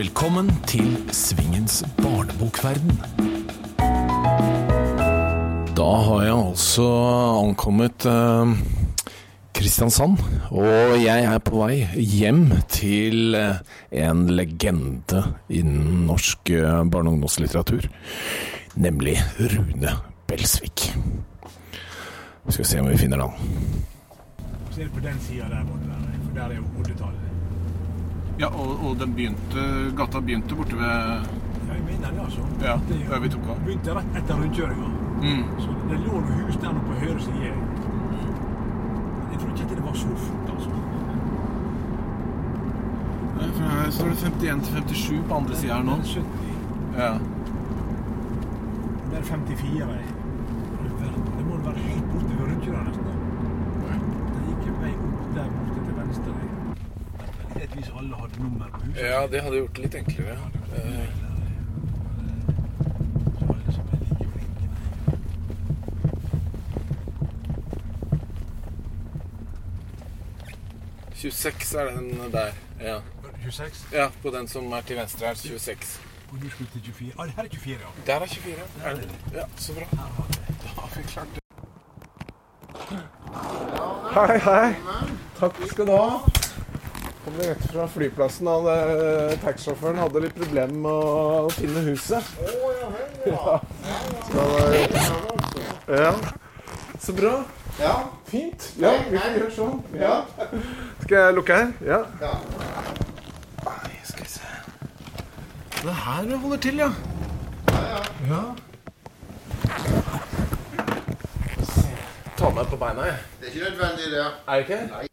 Velkommen til Svingens barnebokverden. Da har jeg altså ankommet eh, Kristiansand, og jeg er på vei hjem til eh, en legende innen norsk eh, barne- og ungdomslitteratur, nemlig Rune Belsvik. Vi skal se om vi finner han. Se på den sida der borte, der, for der er jo oddetallet. Ja, og, og den begynte, gata begynte borte ved Ja, jeg mener det, altså. Ja, det der vi tok av. begynte rett etter rundkjøringa. mm. Så det lå noen hus der nå på høyre side. Jeg tror ikke det var så fort, altså. Her står det 51 til 57 på andre sida her nå. Det er 70. Ja. Det er 54. jeg. Det må være helt borte ved rundkjøringa nesten. Det gikk en vei opp der borte til venstre. Et vis alle hadde nummer på huset. ja, det hadde gjort det litt enklere. Ja, Så alle er like flinke. nei. 26 er den der. Ja. 26? ja, på den som er til venstre her. 26. Og du skulle til 24? Ah, her er 24, ja. Der er 24. Er det? Ja, så bra. Da har vi klart det. Hei, hei. Takk skal du ha. Kom rett fra flyplassen. Hadde, taxisjåføren hadde litt problemer med å finne huset. Ja. Så, ja. Så bra. Ja. Fint. Ja, vi kan gjøre sånn. Ja. Skal jeg lukke her? Ja. Nei, skal vi se. Det er her det holder til, ja. Ja. Ta meg på beina, jeg. Det er ikke nødvendig, det. Er det ikke?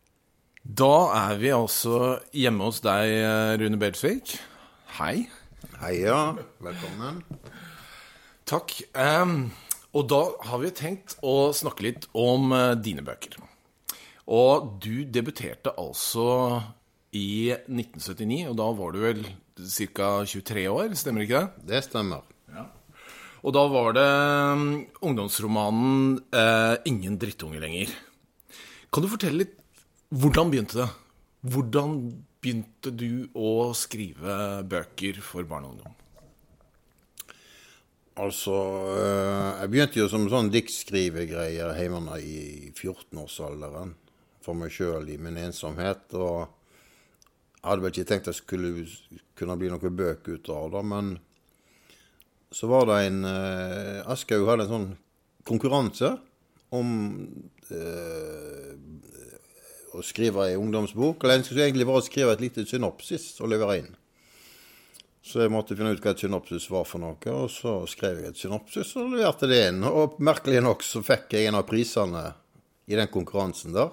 Da er vi altså hjemme hos deg, Rune Belsvik. Hei. Heia. Velkommen. Takk. Um, og da har vi tenkt å snakke litt om uh, dine bøker. Og du debuterte altså i 1979, og da var du vel ca. 23 år, stemmer ikke det? Det stemmer. Og da var det um, ungdomsromanen uh, 'Ingen drittunge lenger'. Kan du fortelle litt hvordan begynte det? Hvordan begynte du å skrive bøker for barn og ungdom? Altså, eh, jeg begynte jo som sånn diktskrivegreier hjemme i 14-årsalderen. For meg sjøl i min ensomhet. Og jeg hadde vel ikke tenkt jeg skulle kunne bli noen bøker ut av det, men så var det en eh, Aschehoug hadde en sånn konkurranse om eh, å skrive ei ungdomsbok. Eller det skulle egentlig bare skrive et lite synopsis og levere inn. Så jeg måtte finne ut hva et synopsis var for noe, og så skrev jeg et synopsis og leverte det inn. Og merkelig nok så fikk jeg en av prisene i den konkurransen der.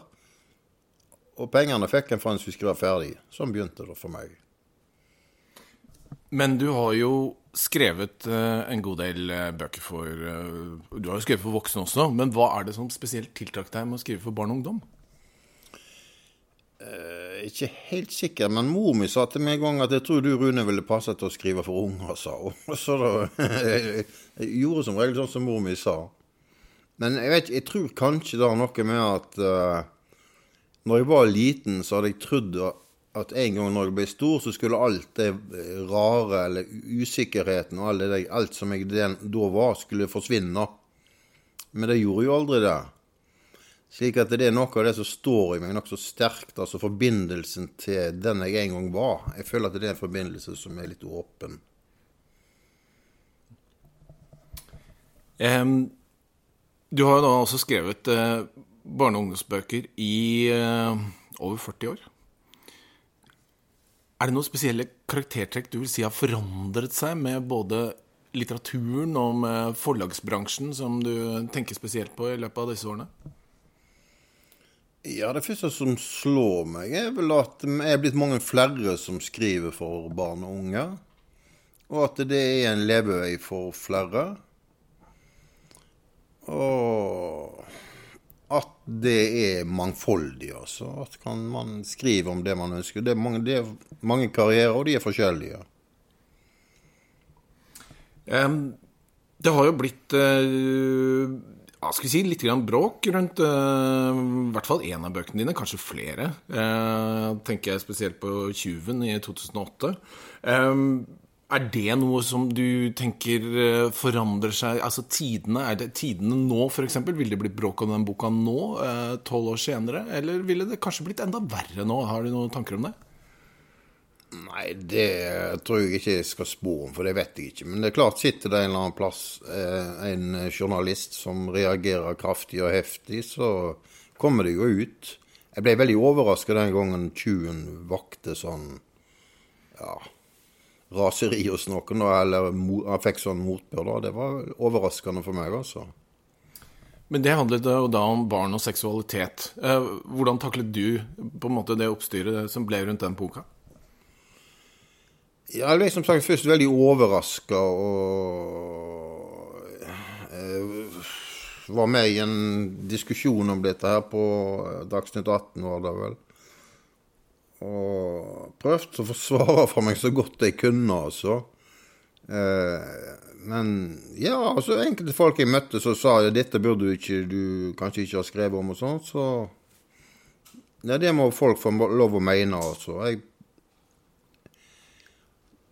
Og pengene fikk jeg for en skulle skrive ferdig. Sånn begynte det for meg. Men du har jo skrevet eh, en god del eh, bøker for eh, Du har jo skrevet for voksne også, men hva er det som spesielt tiltrakk deg med å skrive for barn og ungdom? Jeg er ikke helt sikker, men mor mi sa til meg en gang at jeg tror du, Rune, ville passe til å skrive for unger, sa hun. Så da, jeg gjorde som regel sånn som mor mi sa. Men jeg vet jeg tror kanskje det har noe med at uh, når jeg var liten, så hadde jeg trodd at en gang når jeg ble stor, så skulle alt det rare, eller usikkerheten og alt, det, alt som jeg den, da var, skulle forsvinne. Men det gjorde jo aldri det. Slik at det er noe av det som står i meg nokså sterkt, altså forbindelsen til den jeg en gang var. Jeg føler at det er en forbindelse som er litt åpen. Um, du har jo da også skrevet uh, barne- og ungdomsbøker i uh, over 40 år. Er det noen spesielle karaktertrekk du vil si har forandret seg med både litteraturen og med forlagsbransjen, som du tenker spesielt på i løpet av disse årene? Ja, det første som slår meg, er vel at det er blitt mange flere som skriver for barn og unge. Og at det er en levevei for flere. Og at det er mangfoldig, altså. At kan man skrive om det man ønsker. Det er mange, det er mange karrierer, og de er forskjellige. Um, det har jo blitt eh, ja, skal vi si, litt grann bråk rundt uh, i hvert fall én av bøkene dine, kanskje flere. Uh, tenker jeg spesielt på 'Tjuven' i 2008. Um, er det noe som du tenker forandrer seg Altså tidene, er det tidene nå, f.eks.? Vil det blitt bråk om den boka nå, tolv år senere? Eller ville det kanskje blitt enda verre nå? Har du noen tanker om det? Nei, det tror jeg ikke jeg skal spå om, for det vet jeg ikke. Men det er klart, sitter det en eller annen plass eh, en journalist som reagerer kraftig og heftig, så kommer det jo ut. Jeg ble veldig overraska den gangen tjuven vakte sånn ja, raseri hos noen, eller han fikk sånn motbør. Det var overraskende for meg, altså. Men det handlet jo da om barn og seksualitet. Eh, hvordan taklet du på en måte det oppstyret som ble rundt den boka? Jeg ble som sagt først veldig overraska og jeg var med i en diskusjon om dette her på Dagsnytt 18, var det vel. Og prøvde å forsvare for meg så godt jeg kunne, altså. Eh, men ja, altså enkelte folk jeg møtte som sa ja, dette burde du ikke, du kanskje ikke ha skrevet om og sånn, så ja, det må folk få lov å mene, altså. Jeg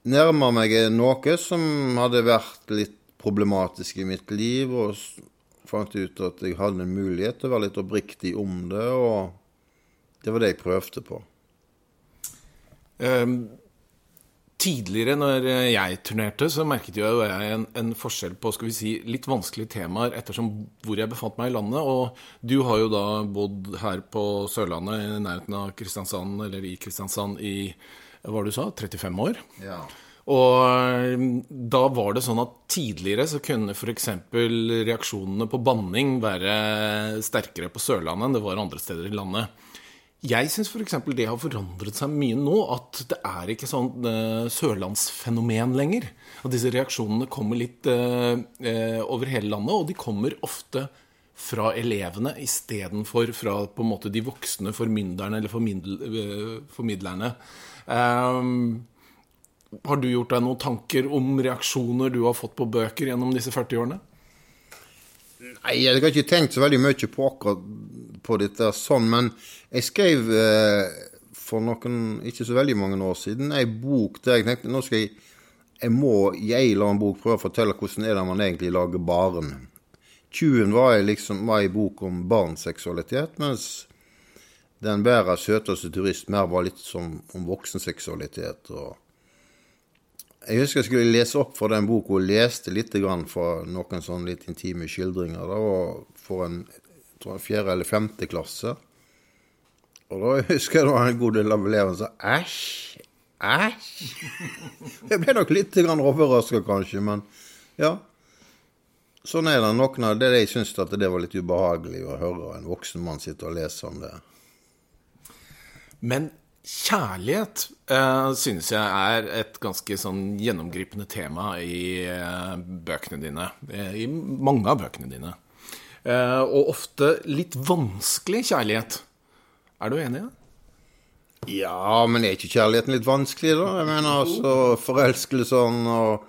nærma meg noe som hadde vært litt problematisk i mitt liv, og fant ut at jeg hadde en mulighet til å være litt oppriktig om det, og det var det jeg prøvde på. Um, tidligere, når jeg turnerte, så merket jeg en, en, forskjell på skal vi si, litt vanskelige temaer ettersom hvor jeg befant meg i landet. Og du har jo da bodd her på Sørlandet, i nærheten av Kristiansand, eller i Kristiansand, i hva du sa, 35 år. Ja. Og eh, da var det sånn at tidligere så kunne f.eks. reaksjonene på banning være sterkere på Sørlandet enn det var andre steder i landet. Jeg syns f.eks. det har forandret seg mye nå. At det er ikke sånn uh, sørlandsfenomen lenger. At disse reaksjonene kommer litt uh, uh, over hele landet, og de kommer ofte fra elevene istedenfor fra på en måte de voksne formynderne eller formidl formidlerne. Um, har du gjort deg noen tanker om reaksjoner du har fått på bøker gjennom disse 40 årene? Nei, jeg har ikke tenkt så veldig mye på akkurat på dette sånn, men jeg skrev eh, for noen ikke så veldig mange år siden ei bok der jeg tenkte nå skal jeg jeg må i en eller annen bok prøve å fortelle hvordan er det man egentlig lager barn. 'Tjuven' var, liksom, ei bok om barns seksualitet, mens den bærer søteste turist mer var litt som om voksenseksualitet. og jeg husker jeg skulle lese opp fra den boka og leste litt fra noen sånne litt intime skildringer. Da, var for en fjerde eller femte klasse. Og da husker jeg det var en god del av elevene som sa æsj, æsj. Jeg ble nok litt overraska, kanskje, men ja. Sånn er det. Noen av det de syns at det var litt ubehagelig å høre en voksen mann sitte og lese om det. Men kjærlighet uh, synes jeg er et ganske sånn gjennomgripende tema i uh, bøkene dine. Eh, I mange av bøkene dine. Uh, og ofte litt vanskelig kjærlighet. Er du enig i det? Ja, men er ikke kjærligheten litt vanskelig, da? Jeg mener altså forelskelsen og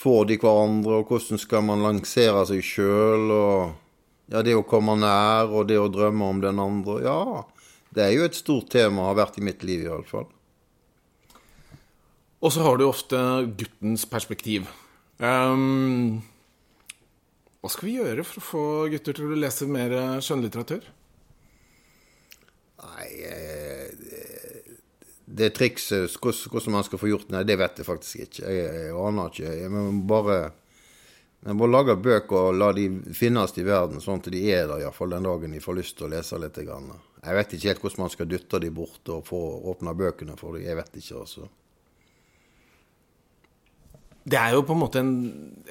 får de hverandre, og hvordan skal man lansere seg sjøl, og ja, det å komme nær, og det å drømme om den andre. Ja, det er jo et stort tema, har vært i mitt liv i alle fall. Og så har du ofte guttens perspektiv. Um, hva skal vi gjøre for å få gutter til å lese mer skjønnlitteratur? Nei eh, Det trikset, hvordan man skal få gjort det, det vet jeg faktisk ikke. Jeg, jeg aner ikke. Jeg må bare jeg må lage bøker og la de finnes i verden, sånn at de er der iallfall den dagen de får lyst til å lese litt. Jeg vet ikke helt hvordan man skal dytte de bort og få åpna bøkene for dem. Jeg vet ikke, altså. Det er jo på en måte en,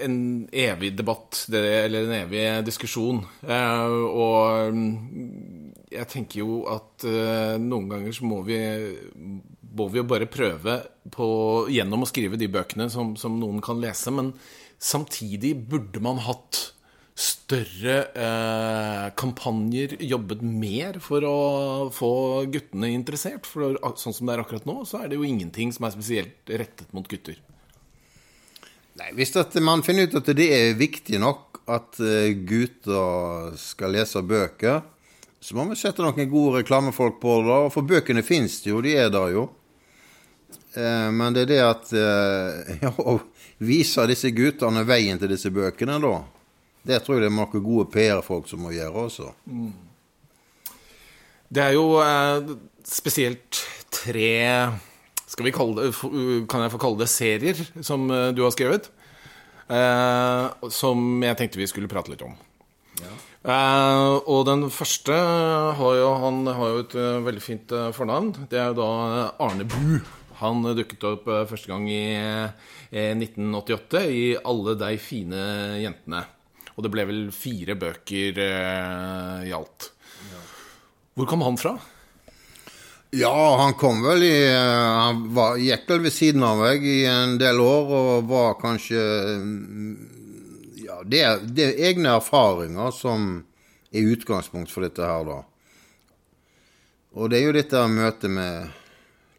en evig debatt, det, eller en evig diskusjon. Eh, og mm, jeg tenker jo at uh, noen ganger så må vi, må vi jo bare prøve på, gjennom å skrive de bøkene som, som noen kan lese. Men samtidig burde man hatt større uh, kampanjer, jobbet mer for å få guttene interessert? For sånn som det er akkurat nå, så er det jo ingenting som er spesielt rettet mot gutter. Nei, Hvis man finner ut at det er viktig nok at eh, gutter skal lese bøker, så må vi sette noen gode reklamefolk på det. For bøkene fins jo, de er der jo. Eh, men det er det at eh, ja, Å vise disse guttene veien til disse bøkene, da. Det tror jeg det er noen gode PR-folk som må gjøre også. Det er jo eh, spesielt tre Skal vi kalle det Kan jeg få kalle det serier som eh, du har skrevet? Eh, som jeg tenkte vi skulle prate litt om. Eh, og den første har jo, han har jo et eh, veldig fint eh, fornavn. Det er jo da Arne Bu. Han dukket opp første gang i eh, 1988 i Alle de fine jentene. Og det ble vel fire bøker i alt. Hvor kom han fra? Ja, han kom vel i Han var, gikk vel ved siden av meg i en del år og var kanskje mm, det, det er egne erfaringer som er utgangspunkt for dette her, da. Og det er jo dette møtet med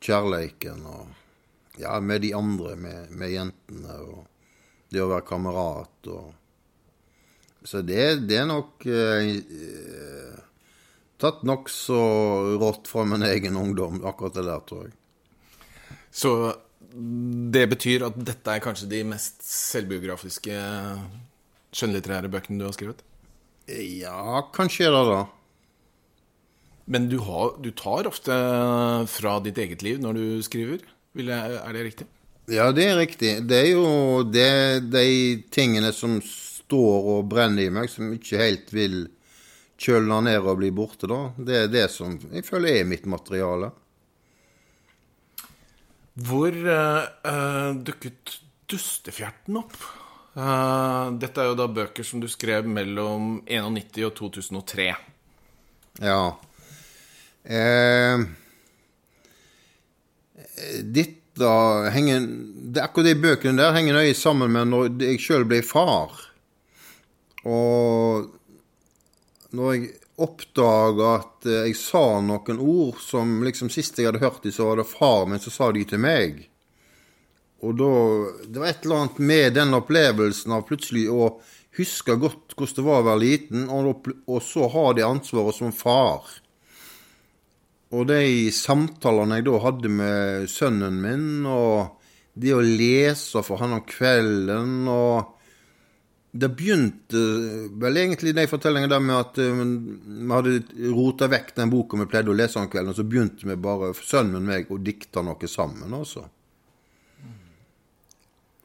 kjærleiken og Ja, med de andre, med, med jentene, og det å være kamerat og Så det, det er nok eh, tatt nokså rått fra min egen ungdom, akkurat det der, tror jeg. Så det betyr at dette er kanskje de mest selvbiografiske skjønnlitterære bøkene du har skrevet? Ja, kanskje er det det. Men du, har, du tar ofte fra ditt eget liv når du skriver? Er det riktig? Ja, det er riktig. Det er jo det, de tingene som står og brenner i meg, som ikke helt vil kjølne ned og bli borte, da. Det er det som jeg føler er mitt materiale. Hvor uh, eh, dukket Dustefjerten opp? Eh, dette er jo da bøker som du skrev mellom 91 og 2003. Ja. Eh, dette henger det, Akkurat de bøkene der henger nøye sammen med når jeg sjøl ble far. Og når jeg oppdaga at jeg sa noen ord som liksom sist jeg hadde hørt dem, så var det far min som sa de til meg. Og da Det var et eller annet med den opplevelsen av plutselig å huske godt hvordan det var å være liten, og, og så ha det ansvaret som far. Og de samtalene jeg da hadde med sønnen min, og det å lese for han om kvelden og Det begynte vel egentlig de fortellingene der med at eh, vi hadde rota vekk den boka vi pleide å lese om kvelden, og så begynte vi bare, sønnen min og meg, å dikte noe sammen, altså.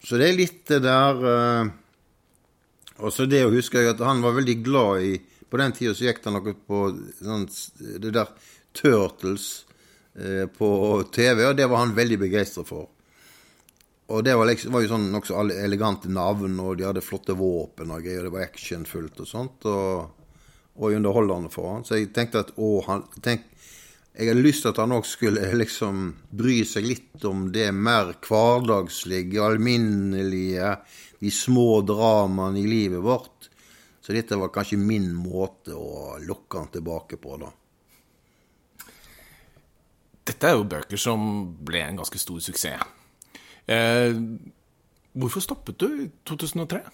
Så det er litt det der eh, Og så det å huske at han var veldig glad i På den tida så gikk det noe på sånn, det der Turtles eh, på TV, og det var han veldig begeistra for. Og det var, liksom, var jo sånn nokså elegante navn, og de hadde flotte våpen og greier, og det var actionfullt og sånt, og, og underholdende for han. Så jeg tenkte at å, han tenk, Jeg hadde lyst til at han òg skulle liksom bry seg litt om det mer hverdagslige, alminnelige, de små dramaene i livet vårt. Så dette var kanskje min måte å lokke han tilbake på, da. Dette er jo bøker som ble en ganske stor suksess. Eh, hvorfor stoppet du i 2003?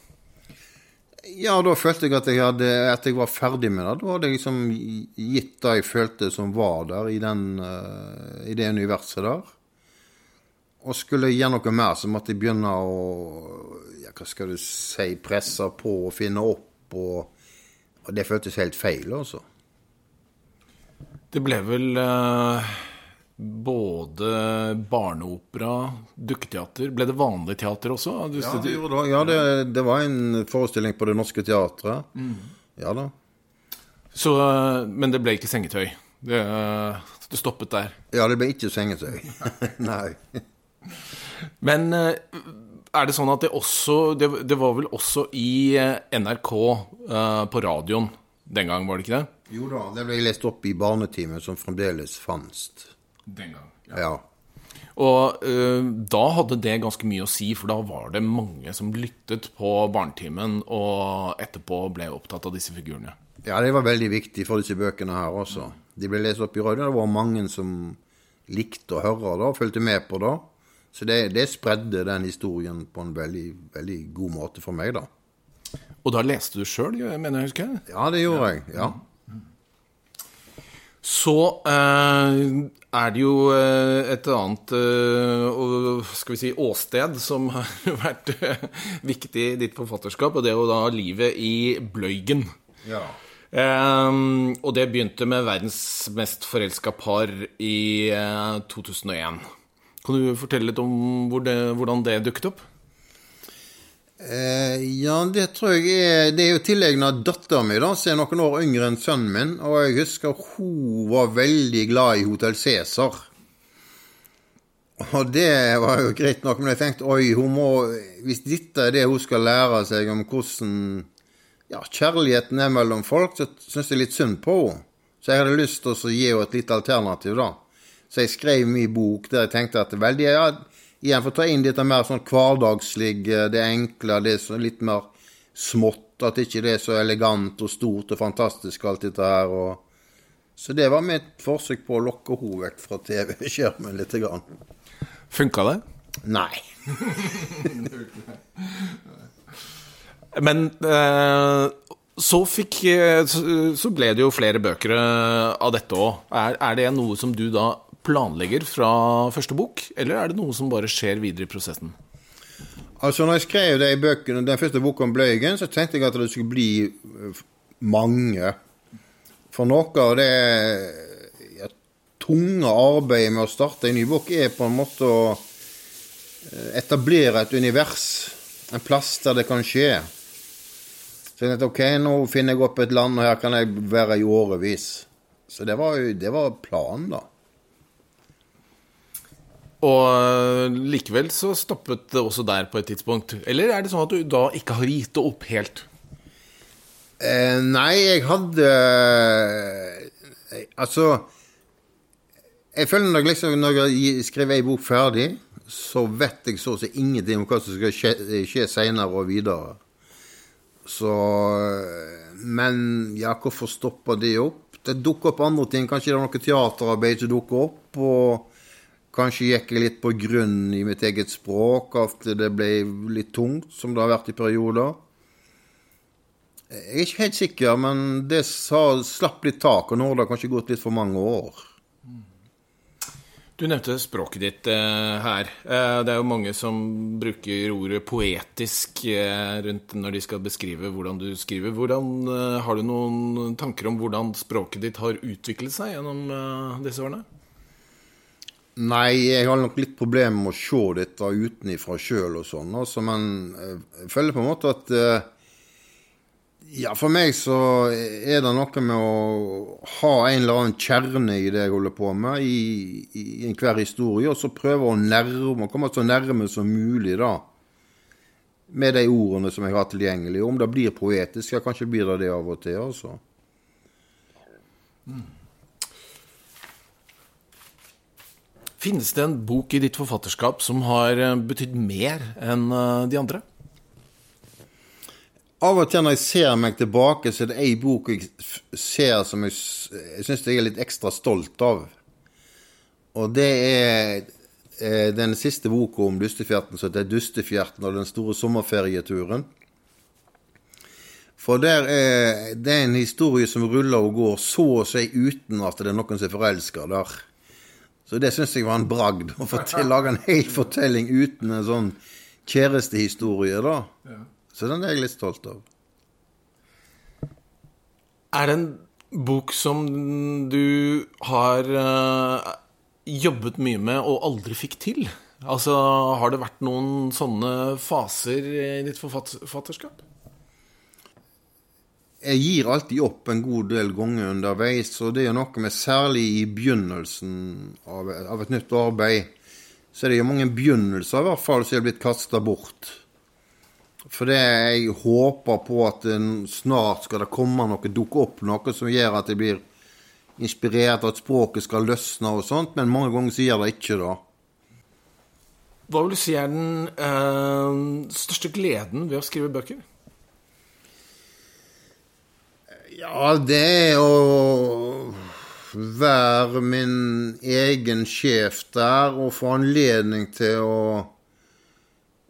Ja, da følte jeg at jeg, hadde, at jeg var ferdig med det. Da hadde jeg liksom gitt det jeg følte som var der i, den, eh, i det universet der. Og skulle jeg gjøre noe mer, så måtte jeg begynne å ja, hva skal du si, presse på og finne opp. Og, og det føltes helt feil, altså. Det ble vel eh, både barneopera, dukketeater Ble det vanlig teater også? Du, Ja, det, gjorde det. ja det, det var en forestilling på Det Norske Teatret. Ja da. så, men det ble ikke sengetøy? Det, det stoppet der. Ja, det ble ikke sengetøy. Nei. Men eh, er det sånn at det også Det, det var vel også i eh, NRK eh, på radioen den gang, var det ikke det? Jo da, det ble lest opp i barnetimen, som fremdeles fantes. Den gang. Ja. Og uh, da hadde det ganske mye å si, for da var det mange som lyttet på Barnetimen, og etterpå ble opptatt av disse figurene. ja, det var veldig viktig for disse bøkene her også. De ble lest opp i radioen. Det var mange som likte å høre det og fulgte med på det. Så det, det spredde den historien på en veldig, veldig god måte for meg, da. Og da leste du sjøl, mener jeg husker? Ja, det gjorde jeg. ja. Så eh, er det jo eh, et annet eh, skal vi si, åsted som har vært eh, viktig i ditt forfatterskap, og det er jo da livet i Bløygen. ja. Um, og det begynte med verdens mest forelska par i eh, 2001. Kan du fortelle litt om hvor det, hvordan det dukket opp? Eh, ja, det tror jeg er Det er jo tillegna dattera mi, da, som er noen år yngre enn sønnen min. Og jeg husker hun var veldig glad i Hotell Cæsar. Og det var jo greit nok, men jeg tenkte oi, må Hvis dette er det hun skal lære seg om hvordan ja, kjærligheten er mellom folk, så syns jeg litt synd på henne. Så jeg hadde lyst til å gi henne et lite alternativ, da. Så jeg skrev min bok der jeg tenkte at veldig, ja, igjen for å ta inn dette mer sånn hverdagslige, det enkle, det som litt mer smått. At ikke det er så elegant og stort og fantastisk, alt dette her. Og... Så det var mitt forsøk på å lokke henne vekk fra TV-skjermen litt. Grann. Funka det? Nei. Men eh, så fikk eh, så, så ble det jo flere bøker eh, av dette òg. Er, er det noe som du da planlegger fra første bok, eller er det noe som bare skjer videre i prosessen? Altså, når jeg skrev de bøkene, den første boka om Bløygen, så tenkte jeg at det skulle bli eh, mange. For noe av det ja, tunge arbeidet med å starte en ny bok er på en måte å eh, etablere et univers. En plass der det kan skje. Så jeg tenkte ok, nå finner jeg opp et land, og her kan jeg være i årevis. Så det var, det var planen, da. Og eh, likevel så stoppet det også der på et tidspunkt. Eller er det sånn at du da ikke har gitt det opp helt? Eh, nei, jeg hadde eh, Altså Jeg føler nok liksom når jeg skriver ei bok ferdig, så vet jeg så å si ingenting om hva som skal skje, skje seinere og videre. Så eh, Men ja, hvorfor stopper det opp? Det dukker opp andre ting. Kanskje det er noe teaterarbeid som dukker opp. og Kanskje gikk jeg litt på grunn i mitt eget språk, at det ble litt tungt, som det har vært i perioder. Jeg er ikke helt sikker, men det sa, slapp litt tak, og nå har det kanskje gått litt for mange år. Du nevnte språket ditt eh, her. Eh, det er jo mange som bruker ordet poetisk eh, rundt når de skal beskrive hvordan du skriver. Hvordan, eh, har du noen tanker om hvordan språket ditt har utviklet seg gjennom eh, disse årene? Nei, jeg har nok litt problemer med å se dette utenifra sjøl og sånn, altså, men eh, jeg føler på en måte at eh, Ja, for meg så er det noe med å ha en eller annen kjerne i det jeg holder på med, i, i enhver historie, og så prøve å nærme, komme så nærme som mulig, da. Med de ordene som jeg har tilgjengelig. Om det blir poetisk, ja, kanskje blir det det av og til, altså. Finnes det en bok i ditt forfatterskap som har eh, betydd mer enn eh, de andre? Av og til når jeg ser meg tilbake, så er det ei bok jeg ser som jeg, jeg syns jeg er litt ekstra stolt av. Og det er eh, den siste boka om Dustefjerten, som heter 'Dustefjerten og den store sommerferieturen'. For er, det er en historie som ruller og går så å si uten at det er noen som er forelska der. Så det syns jeg var en bragd. Å få til lage en hel fortelling uten en sånn kjærestehistorie, da. Så den er jeg litt stolt av. Er det en bok som du har uh, jobbet mye med og aldri fikk til? Altså, Har det vært noen sånne faser i ditt forfatt- forfatterskap? Jeg gir alltid opp en god del ganger underveis, og det er jo noe med særlig i begynnelsen av, av et nytt arbeid. Så er det jo mange begynnelser i hvert fall som er blitt kasta bort. For det jeg håper på at snart skal det komme noe, dukke opp noe som gjør at jeg blir inspirert, at språket skal løsne og sånt, men mange ganger gjør det ikke det. Hva vil du si er den øh, største gleden ved å skrive bøker? Ja, det å være min egen sjef der og få anledning til å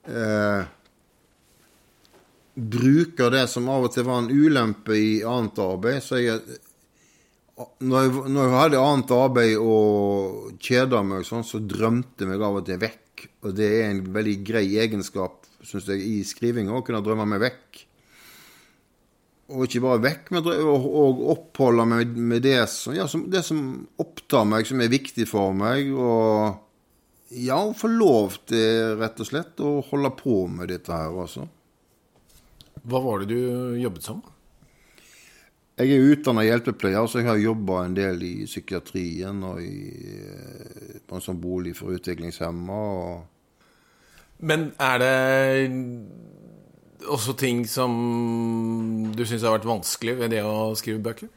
eh, Bruke det som av og til var en ulempe i annet arbeid. Så jeg, når jeg, når jeg hadde annet arbeid og kjeda meg, sånn, så drømte jeg meg av og til vekk. Og det er en veldig grei egenskap, syns jeg, i skrivinga, å kunne drømme meg vekk. Og ikke bare vekk, men òg oppholde meg med det som, ja, som, det som opptar meg, som er viktig for meg. Og ja, få lov til, rett og slett, å holde på med dette her, altså. Hva var det du jobbet som? Jeg er utdanna hjelpepleier, så jeg har jobba en del i psykiatrien og i, eh, på en sånn bolig for utviklingshemma. Men er det også ting som du syns har vært vanskelig ved det å skrive bøker?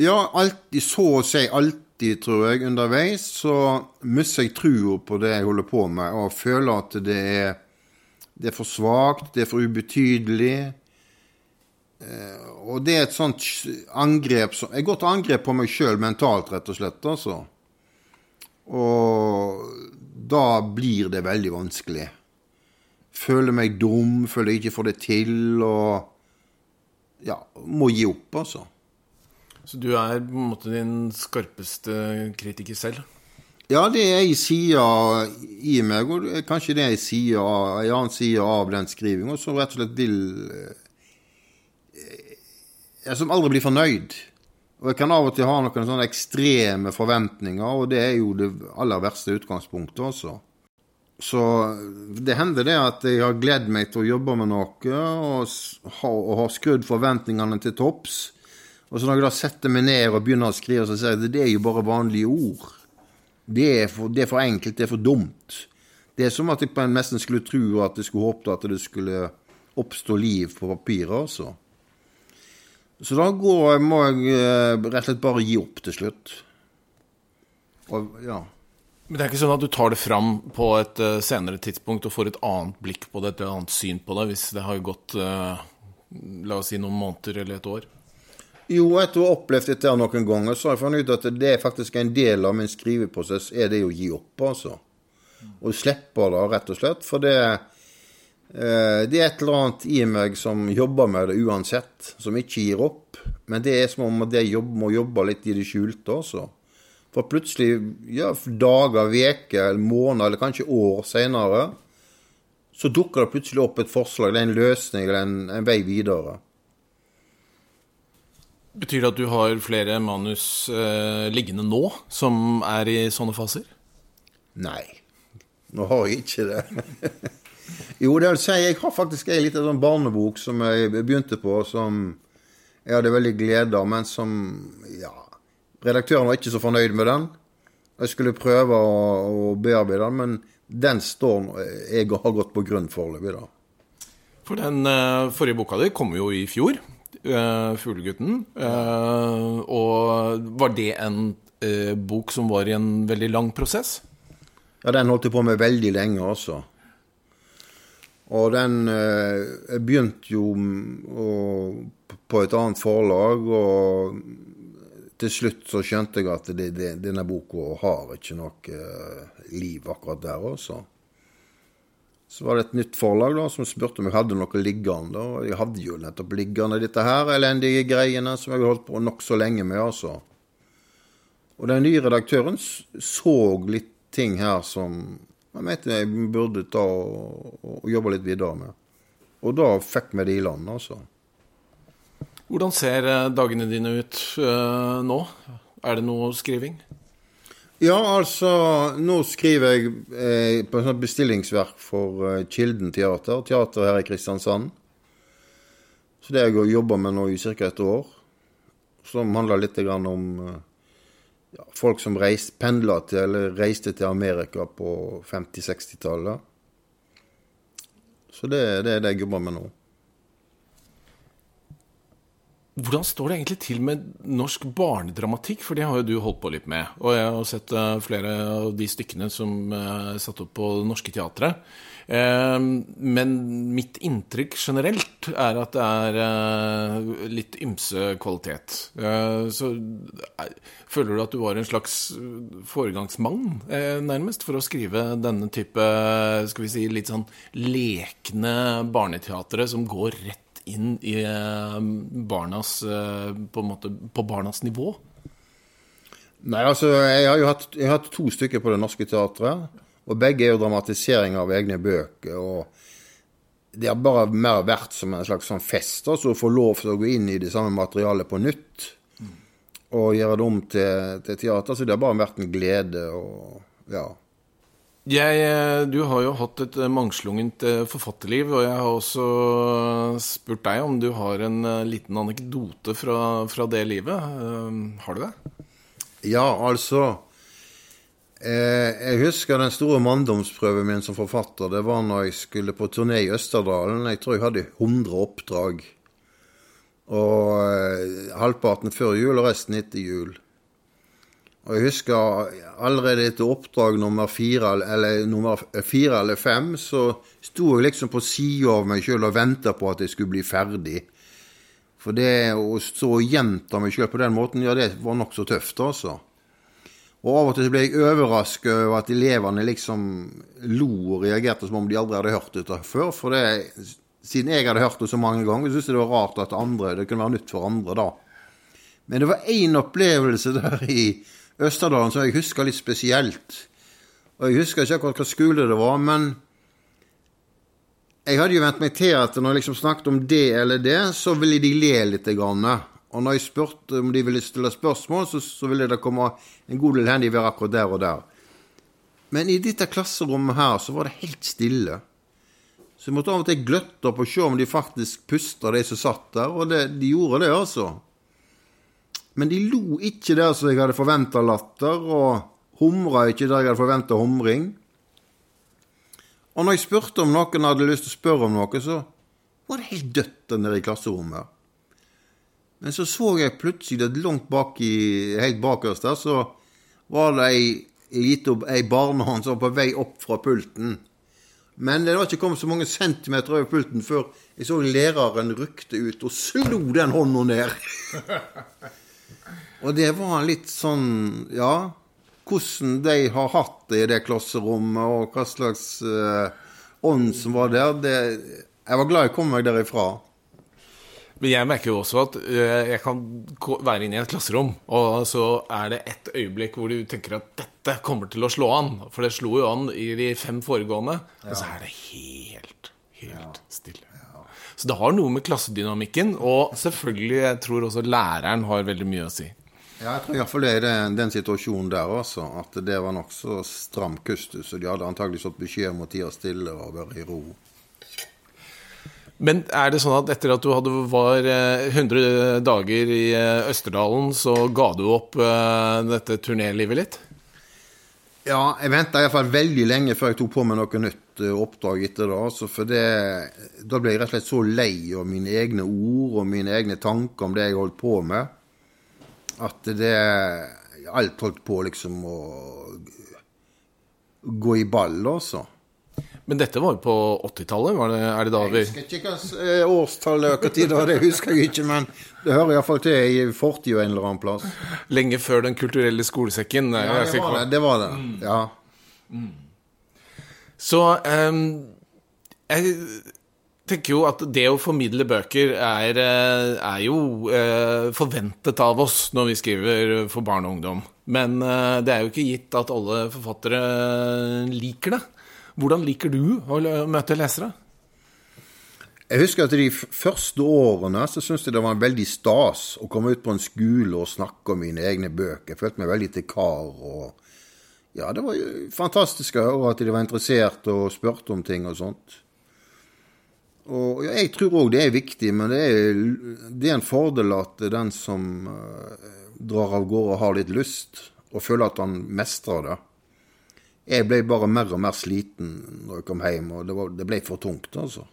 Ja, alltid, så å si alltid, tror jeg, underveis så mister jeg trua på det jeg holder på med, og føler at det er, det er for svakt, det er for ubetydelig. Eh, og det er et sånt angrep som Jeg går til angrep på meg sjøl mentalt, rett og slett, altså. Og da blir det veldig vanskelig føler meg dum, føler jeg ikke får det til, og ja, må gi opp, altså. Så du er på en måte din skarpeste kritiker selv? Ja, det er ei side i meg, og kanskje det er ei, side, ei annen side av den skrivinga som rett og slett vil jeg Som aldri blir fornøyd. Og jeg kan av og til ha noen sånne ekstreme forventninger, og det er jo det aller verste utgangspunktet også. Så det hender det at jeg har gledd meg til å jobbe med noe og, og har skrudd forventningene til topps. Og så når jeg da setter meg ned og begynner å skrive, så sier jeg at det er jo bare vanlige ord. Det er, for, det er for enkelt, det er for dumt. Det er som at jeg nesten skulle tro at jeg skulle håpe at det skulle oppstå liv på papiret, altså. Så da går, må jeg eh, rett og slett bare gi opp til slutt. Og, ja. Men det er ikke sånn at du tar det fram på et uh, senere tidspunkt og får et annet blikk på det, et annet syn på det, hvis det har gått uh, la oss si noen måneder eller et år? Jo, etter å ha opplevd dette noen ganger, så har jeg funnet ut at det er faktisk en del av min skriveprosess er det å gi opp, altså. Og slippe det, rett og slett. For det, uh, det er et eller annet i meg som jobber med det uansett, som ikke gir opp. Men det er som om jeg må jobbe litt i det skjulte, altså. For plutselig, ja, dager, uker, måneder eller kanskje år seinere, så dukker det plutselig opp et forslag, det er en løsning eller en, en vei videre. Betyr det at du har flere manus eh, liggende nå som er i sånne faser? Nei, nå har jeg ikke det. jo, det vil si, jeg har faktisk ei lita sånn barnebok som jeg begynte på, som jeg hadde veldig glede av, men som ja, Redaktøren var ikke så fornøyd med den. Jeg skulle prøve å, å bearbeide den, men den står jeg har gått på grunn foreløpig, da. For den uh, forrige boka di kom jo i fjor, uh, 'Fuglegutten'. Uh, og var det en bok som var i en veldig lang prosess? Ja, den holdt jeg på med veldig lenge også. Og den Jeg begynte jo å, på et annet forlag, og til slutt så skjønte jeg at det, det, denne boka har ikke noe uh, liv akkurat der også. Så var det et nytt forlag da, som spurte om jeg hadde noe liggende. Og jeg hadde jo nettopp liggende dette her elendige greiene som jeg har holdt på nokså lenge med, altså. Og den nye redaktøren så litt ting her som jeg mente jeg burde ta og, og jobbe litt videre med. Og da fikk vi det i land, altså. Hvordan ser eh, dagene dine ut uh, nå? Er det noe skriving? Ja, altså Nå skriver jeg eh, på et bestillingsverk for eh, Kilden teater, teater her i Kristiansand. Så det har jeg jobba med nå i ca. et år. Som handler litt om eh, ja, folk som reist, pendla til eller reiste til Amerika på 50-60-tallet. Så det, det er det jeg jobber med nå. Hvordan står det egentlig til med norsk barnedramatikk? For det har jo du holdt på litt med. Og jeg har sett uh, flere av de stykkene som er satt opp på Det Norske Teatret. Uh, men mitt inntrykk generelt er at det er litt ymse kvalitet. så føler du at du var en slags foregangsmann, nærmest, for å skrive denne type, skal vi si, litt sånn lekne barneteatre som går rett inn i eh, barnas eh, på, en måte, på barnas nivå? Nei, altså, jeg har jo hatt, jeg har hatt to stykker på Det Norske Teatret. Og begge er jo dramatisering av egne bøker. og Det har bare mer vært som en slags sånn fest. altså Å få lov til å gå inn i det samme materialet på nytt. Og gjøre det om til, til teater. Så det har bare vært en glede. og ja, jeg, eh, du har jo hatt et eh, mangslungent eh, forfatterliv, og jeg har også spurt deg om du har en liten anekdote fra, fra det livet. Har du det? Ja, altså Jeg husker den store manndomsprøven min som forfatter. Det var når jeg skulle på turné i Østerdalen. Jeg tror jeg hadde 100 oppdrag. Og halvparten før jul og resten etter jul. Og jeg husker allerede etter oppdrag nummer fire eller, nummer fire eller fem, så sto jeg liksom på sida av meg sjøl og venta på at jeg skulle bli ferdig. For det å stå og gjenta meg sjøl på den måten, ja, det var nokså tøft, altså. Og av og til ble jeg overraska over at elevene liksom lo og reagerte som om de aldri hadde hørt dette før. For det, siden jeg hadde hørt det så mange ganger, syntes jeg det var rart at andre, det kunne være nytt for andre da. Men det var én opplevelse der i Østerdalen som jeg husker litt spesielt. Og Jeg husker ikke akkurat hva skole det var, men jeg hadde jo vent meg til at når jeg liksom snakket om det eller det, så ville de le litt. Grann. Og når jeg spurte om de ville stille spørsmål, så, så ville det komme en god del hen de være akkurat der og der. Men i dette klasserommet her så var det helt stille. Så jeg måtte av og til gløtte opp og se om de faktisk pusta, de som satt der. Og det, de gjorde det, altså. Men de lo ikke der som jeg hadde forventa latter, og humra ikke der jeg hadde forventa humring. Og når jeg spurte om noen hadde lyst til å spørre om noe, så var det helt dødt nede i klasserommet. Men så så jeg plutselig at langt bak i, helt bakerst der, så var det ei, ei barnehånd som var på vei opp fra pulten. Men det var ikke kommet så mange centimeter over pulten før jeg så læreren rykte ut og slo den hånda ned. Og det var litt sånn Ja, hvordan de har hatt det i det klasserommet, og hva slags uh, ånd som var der. Det, jeg var glad jeg kom meg derifra. Men jeg merker jo også at uh, jeg kan være inne i et klasserom, og så er det et øyeblikk hvor du tenker at dette kommer til å slå an. For det slo jo an i de fem foregående, ja. og så er det helt, helt ja. stille. Så det har noe med klassedynamikken, og selvfølgelig, jeg tror også læreren har veldig mye å si. Ja, jeg tror iallfall det er den, den situasjonen der også, at det var nokså stram kustus. Og de hadde antagelig fått beskjed om å tie stille og være i ro. Men er det sånn at etter at du hadde, var 100 eh, dager i eh, Østerdalen, så ga du opp uh, dette turnélivet litt? Ja, jeg venta iallfall veldig lenge før jeg tok på meg noe nytt oppdrag etter det. Altså for det, da ble jeg rett og slett så lei av mine egne ord og mine egne tanker om det jeg holdt på med at det Alt holdt på liksom å gå i ball, også. Men dette var jo på 80-tallet? Er det da vi Jeg husker ikke hva eh, årstallet og tid det husker jeg ikke, men det hører iallfall til i fortida en eller annen plass. Lenge før Den kulturelle skolesekken? Ja, det var det. det, var det. Mm. Ja. Mm. Så um, jeg tenker jo at det å formidle bøker er, eh, er, jo uh, forventet av oss når vi skriver for barn og ungdom. Men uh, det er jo ikke gitt at alle forfattere liker det. Hvordan liker du å møte lesere? Jeg husker at de første årene så syntes jeg det var en veldig stas å komme ut på en skole og snakke om mine egne bøker. Jeg følte meg veldig til kar. og ja, Det var jo fantastisk å høre at de var interessert og spurte om ting og sånt. Og Jeg tror òg det er viktig, men det er, det er, en fordel at den som uh, drar av gårde, har litt lyst, og føler at han mestrer det. Jeg ble bare mer og mer sliten når jeg kom hjem, og det, var, det ble for tungt, altså.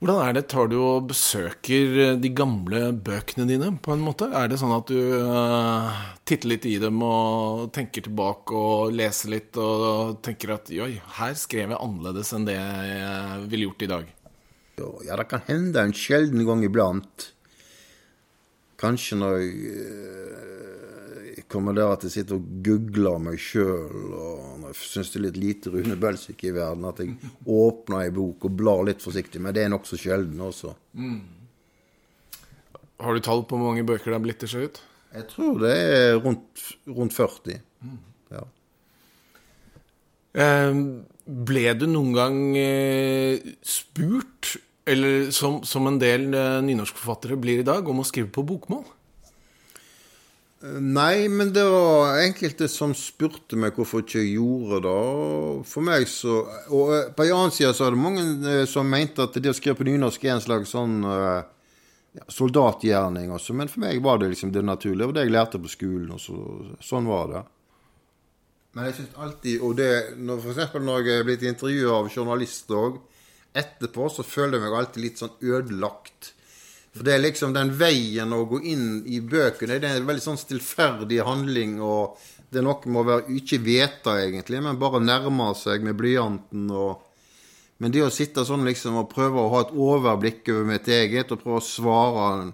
Hvordan er det? Tar du og besøker eh, de gamle bøkene dine, på en måte? Er det sånn at du uh, titter litt i dem og tenker tilbake og leser litt og tenker at joi, her skrev jeg annerledes enn det jeg ville gjort i dag? Ja, det kan hende en sjelden gang iblant. Kanskje når jeg uh, kommer der at jeg sitter og googler meg sjøl og syns det er litt lite Rune Belsvik i verden. At jeg åpner ei bok og blar litt forsiktig. Men det er nokså sjelden også. Mm. Har du tall på hvor mange bøker det har blitt til ut? Jeg tror det er rundt, rundt 40. Mm. Ja. Eh, ble du noen gang eh, spurt, eller som, som en del eh, nynorskforfattere blir i dag, om å skrive på bokmål? Nei, men det var enkelte som spurte meg hvorfor ikke jeg gjorde det. For meg så Og eh, på en annen side så er det mange eh, som mente at det å skrive på nynorsk er en slags sånn eh, ja, soldatgjerning også. Men for meg var det liksom det naturlige. Var det jeg lærte på skolen. og så, Sånn var det. Men jeg syns alltid Og det når, for eksempel når jeg er blitt intervjua av journalister òg, etterpå så føler jeg meg alltid litt sånn ødelagt. For det er liksom den veien å gå inn i bøkene. Det er en veldig sånn stillferdig handling. og Det er noe med å være, ikke vite, egentlig, men bare nærme seg med blyanten. og men det å sitte sånn liksom og prøve å ha et overblikk over mitt eget, og prøve å svare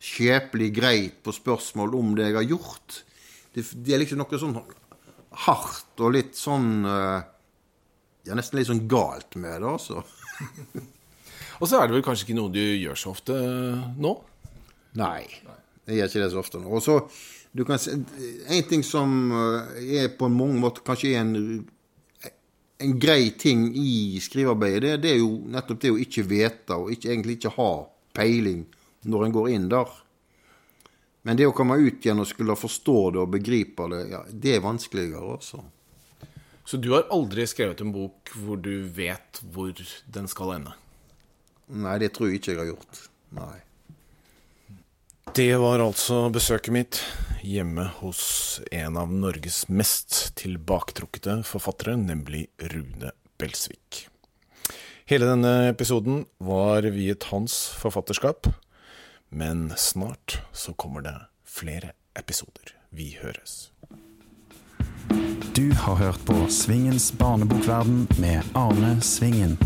skjepelig greit på spørsmål om det jeg har gjort, det, det er liksom noe sånn hardt og litt sånn eh, Ja, nesten litt sånn galt med det, altså. Og så er det vel kanskje ikke noe du gjør så ofte eh, nå? Nei, jeg gjør ikke det så ofte nå. Og så, du kan se, En ting som eh, er på mange måter kanskje er en, en grei ting i skrivearbeidet, det, det, er jo nettopp det å ikke vite, og ikke, egentlig ikke ha peiling når en går inn der. Men det å komme ut igjen og skulle forstå det og begripe det, ja, det er vanskeligere, altså. Så du har aldri skrevet en bok hvor du vet hvor den skal ende? Nei, det tror jeg ikke jeg har gjort. Nei. Det var altså besøket mitt hjemme hos en av Norges mest tilbaketrukne forfattere, nemlig Rune Belsvik. Hele denne episoden var viet hans forfatterskap, men snart så kommer det flere episoder. Vi høres. Du har hørt på Svingens barnebokverden med Arne Svingen.